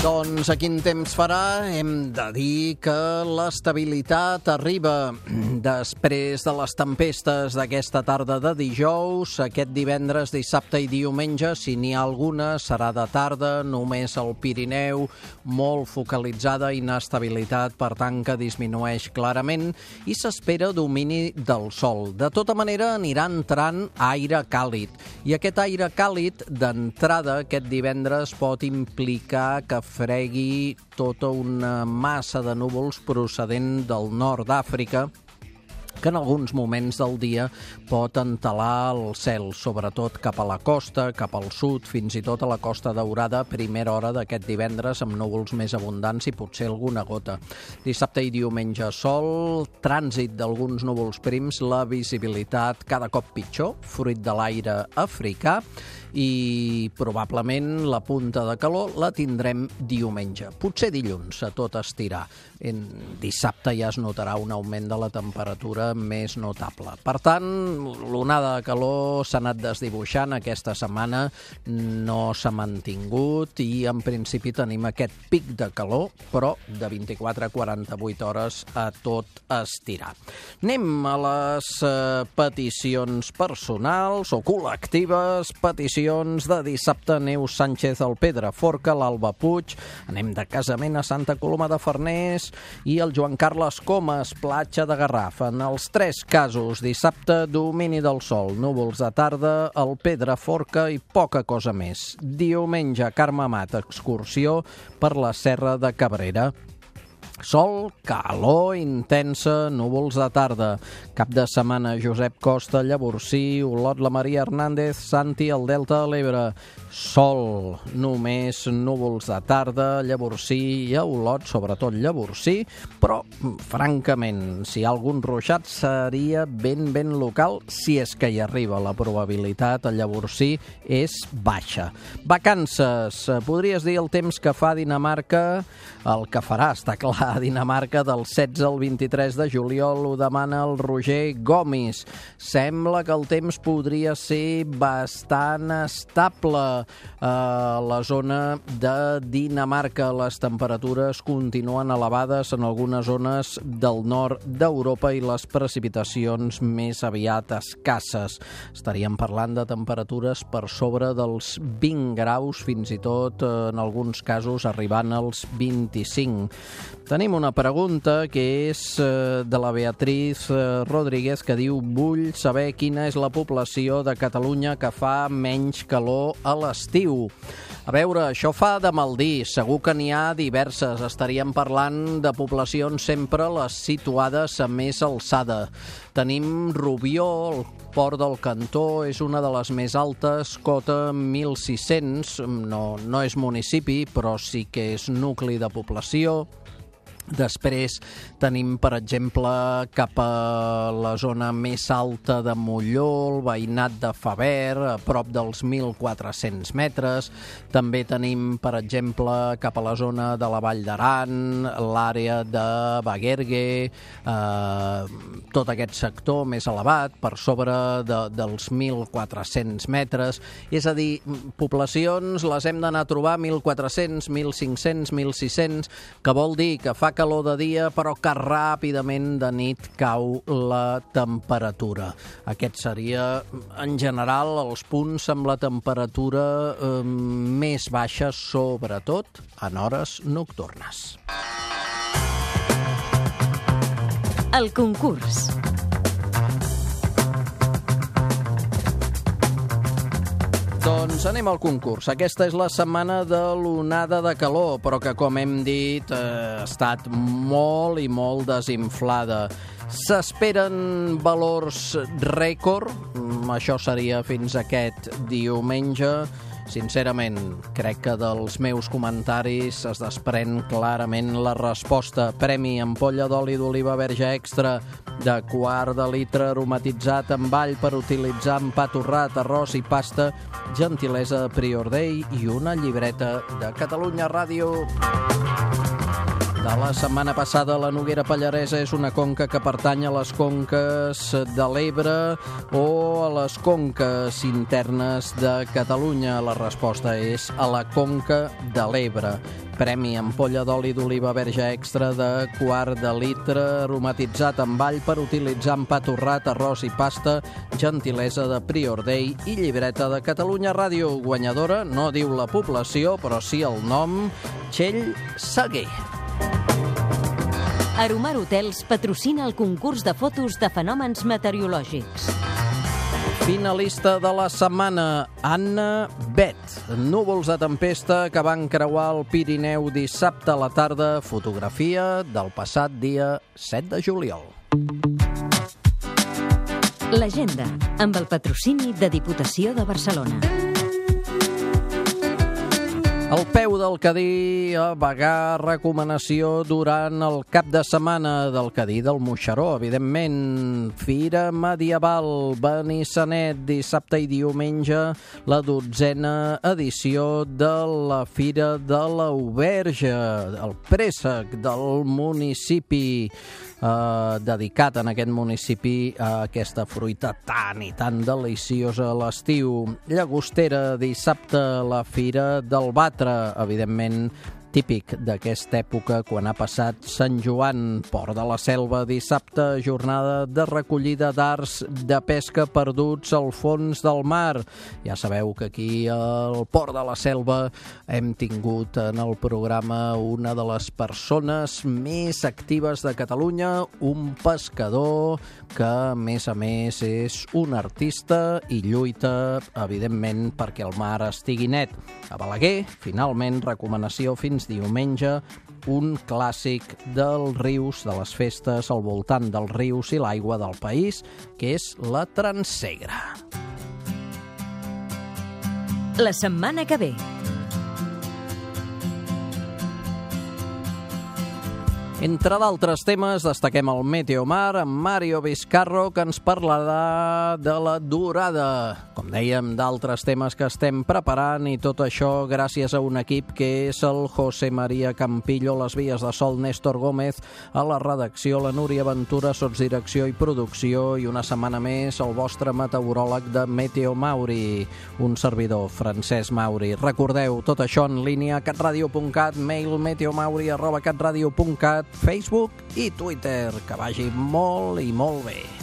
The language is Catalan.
Doncs a quin temps farà? Hem de dir que l'estabilitat arriba després de les tempestes d'aquesta tarda de dijous. Aquest divendres, dissabte i diumenge, si n'hi ha alguna, serà de tarda, només al Pirineu, molt focalitzada, inestabilitat, per tant que disminueix clarament, i s'espera domini del sol. De tota manera, anirà entrant aire càlid, i aquest aire càlid, d'entrada, aquest divendres, pot implicar que fregui tota una massa de núvols procedent del nord d'Àfrica que en alguns moments del dia pot entelar el cel, sobretot cap a la costa, cap al sud, fins i tot a la Costa Daurada, primera hora d'aquest divendres, amb núvols més abundants i potser alguna gota. Dissabte i diumenge sol, trànsit d'alguns núvols prims, la visibilitat cada cop pitjor, fruit de l'aire africà, i probablement la punta de calor la tindrem diumenge. Potser dilluns, a tot estirar. En dissabte ja es notarà un augment de la temperatura més notable. Per tant, l'onada de calor s'ha anat desdibuixant aquesta setmana, no s'ha mantingut i en principi tenim aquest pic de calor, però de 24 a 48 hores a tot estirar. Anem a les eh, peticions personals o col·lectives, peticions de dissabte, Neus Sánchez al Forca, l'Alba Puig, anem de casament a Santa Coloma de Farners i el Joan Carles Comas, platja de Garraf. En els tres casos, dissabte, domini del sol, núvols de tarda, el Forca i poca cosa més. Diumenge, Carme Amat, excursió per la Serra de Cabrera. Sol, calor intensa, núvols de tarda. Cap de setmana, Josep Costa, Llavorsí, Olot, la Maria Hernández, Santi, el Delta de l'Ebre. Sol, només núvols de tarda, Llavorsí i a Olot, sobretot Llavorsí, però, francament, si hi ha algun ruixat seria ben, ben local, si és que hi arriba. La probabilitat a Llavorsí és baixa. Vacances, podries dir el temps que fa Dinamarca, el que farà, està clar, a Dinamarca del 16 al 23 de juliol ho demana el Roger Gomis. Sembla que el temps podria ser bastant estable a la zona de Dinamarca. Les temperatures continuen elevades en algunes zones del nord d'Europa i les precipitacions més aviat escasses. Estaríem parlant de temperatures per sobre dels 20 graus, fins i tot en alguns casos arribant als 25. Tenim una pregunta que és eh, de la Beatriz eh, Rodríguez que diu vull saber quina és la població de Catalunya que fa menys calor a l'estiu. A veure, això fa de mal dir. Segur que n'hi ha diverses. Estaríem parlant de poblacions sempre les situades a més alçada. Tenim Rubió, el Port del Cantó, és una de les més altes, cota 1.600. No, no és municipi, però sí que és nucli de població. Després tenim, per exemple, cap a la zona més alta de Molló, el veïnat de Faber, a prop dels 1.400 metres. També tenim, per exemple, cap a la zona de la Vall d'Aran, l'àrea de Baguergue, eh, tot aquest sector més elevat, per sobre de, dels 1.400 metres. És a dir, poblacions les hem d'anar a trobar 1.400, 1.500, 1.600, que vol dir que fa calor de dia, però que ràpidament de nit cau la temperatura. Aquest seria, en general, els punts amb la temperatura eh, més baixa, sobretot en hores nocturnes. El concurs. Doncs anem al concurs. Aquesta és la setmana de l'onada de calor, però que, com hem dit, eh, ha estat molt i molt desinflada. S'esperen valors rècord, mm, això seria fins aquest diumenge. Sincerament, crec que dels meus comentaris es desprèn clarament la resposta. Premi ampolla d'oli d'oliva verge extra de quart de litre aromatitzat amb all per utilitzar en pa torrat, arròs i pasta, gentilesa Prior Day i una llibreta de Catalunya Ràdio. De la setmana passada, la Noguera Pallaresa és una conca que pertany a les conques de l'Ebre o a les conques internes de Catalunya. La resposta és a la conca de l'Ebre. Premi ampolla d'oli d'oliva verge extra de quart de litre aromatitzat amb all per utilitzar en pa torrat, arròs i pasta, gentilesa de Prior Day i llibreta de Catalunya Ràdio. Guanyadora no diu la població, però sí el nom, Txell Seguer. Aromar Hotels patrocina el concurs de fotos de fenòmens meteorològics. Finalista de la setmana, Anna Bet. Núvols de tempesta que van creuar el Pirineu dissabte a la tarda. Fotografia del passat dia 7 de juliol. L'agenda, amb el patrocini de Diputació de Barcelona. Al peu del Cadí, a Bagà, recomanació durant el cap de setmana del Cadí del Moixeró, evidentment. Fira medieval, Benissanet, dissabte i diumenge, la dotzena edició de la Fira de l'Auberge, el préssec del municipi eh, dedicat en aquest municipi a aquesta fruita tan i tan deliciosa a l'estiu. Llagostera, dissabte, la Fira del Batre, evidentment típic d'aquesta època quan ha passat Sant Joan, Port de la Selva, dissabte, jornada de recollida d'arts de pesca perduts al fons del mar. Ja sabeu que aquí al Port de la Selva hem tingut en el programa una de les persones més actives de Catalunya, un pescador que, a més a més, és un artista i lluita, evidentment, perquè el mar estigui net. A Balaguer, finalment, recomanació fins fins diumenge un clàssic dels rius, de les festes al voltant dels rius i l'aigua del país, que és la Transegra. La setmana que ve. Entre d'altres temes, destaquem el Meteomar amb Mario Vizcarro, que ens parlarà de la durada. Com dèiem, d'altres temes que estem preparant i tot això gràcies a un equip que és el José María Campillo, les vies de sol Néstor Gómez, a la redacció la Núria Ventura, sotsdirecció i producció i una setmana més el vostre meteoròleg de Meteo Mauri, un servidor, Francesc Mauri. Recordeu, tot això en línia catradio.cat, mail meteomauri arroba catradio.cat Facebook i Twitter. Que vagi molt i molt bé.